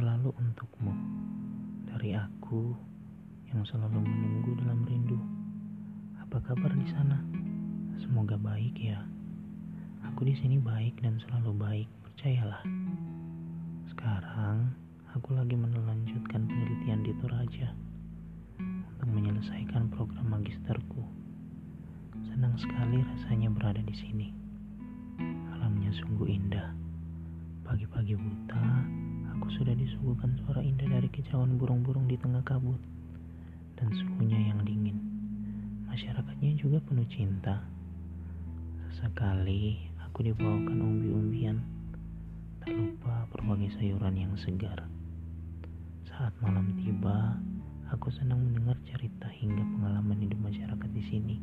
selalu untukmu dari aku yang selalu menunggu dalam rindu. Apa kabar di sana? Semoga baik ya. Aku di sini baik dan selalu baik, percayalah. Sekarang aku lagi melanjutkan penelitian di Toraja untuk menyelesaikan program magisterku. Senang sekali rasanya berada di sini. Alamnya sungguh indah. Pagi-pagi buta, aku sudah disuguhkan suara indah dari kicauan burung-burung di tengah kabut dan suhunya yang dingin. Masyarakatnya juga penuh cinta. Sesekali aku dibawakan umbi-umbian, tak lupa berbagai sayuran yang segar. Saat malam tiba, aku senang mendengar cerita hingga pengalaman hidup masyarakat di sini,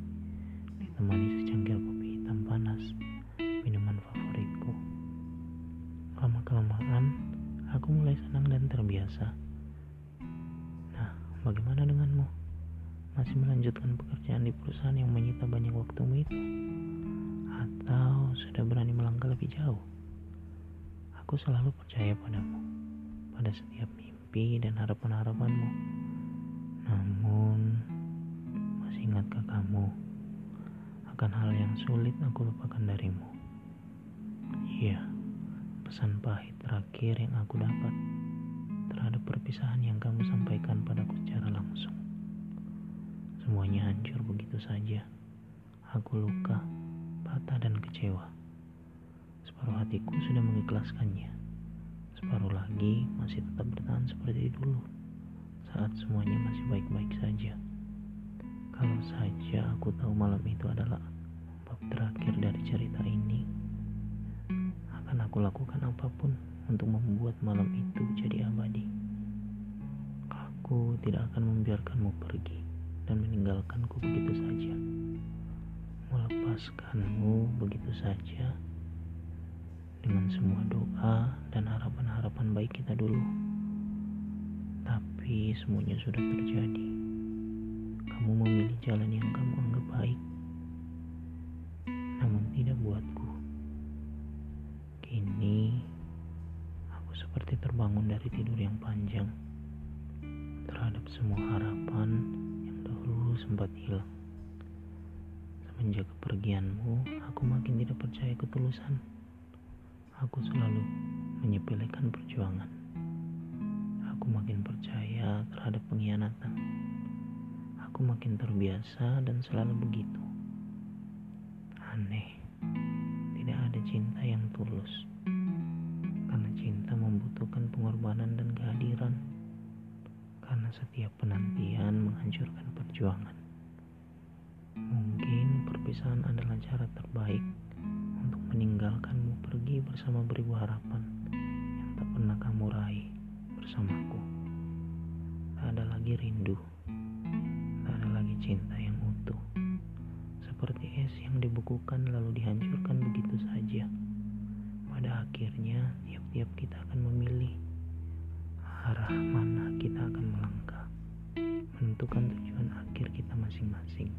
ditemani secangkir kopi hitam panas, minuman favoritku. Lama-kelamaan, aku mulai senang dan terbiasa. Nah, bagaimana denganmu? Masih melanjutkan pekerjaan di perusahaan yang menyita banyak waktumu itu? Atau sudah berani melangkah lebih jauh? Aku selalu percaya padamu, pada setiap mimpi dan harapan-harapanmu. Namun, masih ingatkah kamu akan hal yang sulit aku lupakan darimu? Iya pesan pahit terakhir yang aku dapat terhadap perpisahan yang kamu sampaikan padaku secara langsung. Semuanya hancur begitu saja. Aku luka, patah dan kecewa. Separuh hatiku sudah mengikhlaskannya. Separuh lagi masih tetap bertahan seperti dulu saat semuanya masih baik-baik saja. Kalau saja aku tahu malam itu adalah bab terakhir dari cerita ini, aku lakukan apa pun untuk membuat malam itu jadi abadi. Aku tidak akan membiarkanmu pergi dan meninggalkanku begitu saja. Melepaskanmu begitu saja dengan semua doa dan harapan-harapan baik kita dulu. Tapi semuanya sudah terjadi. Kamu memilih jalan yang kamu anggap baik, namun tidak buatku. Seperti terbangun dari tidur yang panjang terhadap semua harapan yang dahulu sempat hilang. Semenjak kepergianmu, aku makin tidak percaya ketulusan. Aku selalu menyepelekan perjuangan. Aku makin percaya terhadap pengkhianatan. Aku makin terbiasa dan selalu begitu. Aneh tidak ada cinta yang tulus. Membutuhkan pengorbanan dan kehadiran. Karena setiap penantian menghancurkan perjuangan. Mungkin perpisahan adalah cara terbaik untuk meninggalkanmu pergi bersama beribu harapan yang tak pernah kamu raih bersamaku. Tak ada lagi rindu, tak ada lagi cinta yang utuh seperti es yang dibekukan lalu dihancurkan begitu saja. Pada akhirnya, tiap-tiap kita akan memilih arah mana kita akan melangkah, menentukan tujuan akhir kita masing-masing.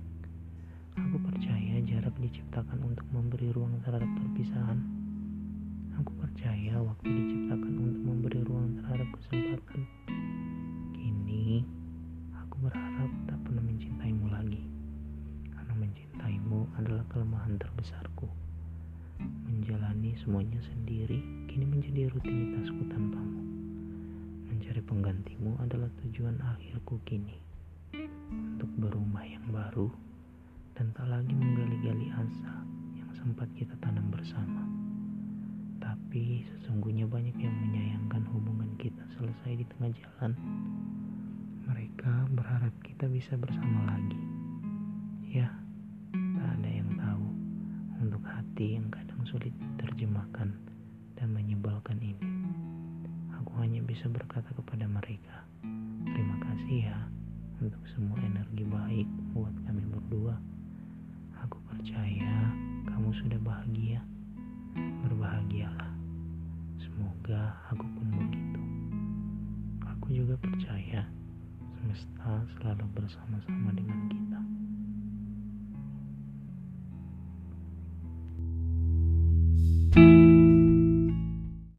Aku percaya jarak diciptakan untuk memberi ruang terhadap perpisahan. Aku percaya waktu diciptakan untuk memberi ruang terhadap kesempatan. Kini, aku berharap tak pernah mencintaimu lagi mencintaimu adalah kelemahan terbesarku. Menjalani semuanya sendiri kini menjadi rutinitasku tanpamu. Mencari penggantimu adalah tujuan akhirku kini. Untuk berumah yang baru dan tak lagi menggali-gali asa yang sempat kita tanam bersama. Tapi sesungguhnya banyak yang menyayangkan hubungan kita selesai di tengah jalan. Mereka berharap kita bisa bersama lagi. Ya, tak ada yang tahu untuk hati yang kadang sulit diterjemahkan dan menyebalkan ini. Aku hanya bisa berkata kepada mereka, terima kasih ya untuk semua energi baik buat kami berdua. Aku percaya kamu sudah bahagia. Berbahagialah. Semoga aku pun begitu. Aku juga percaya semesta selalu bersama-sama dengan kita.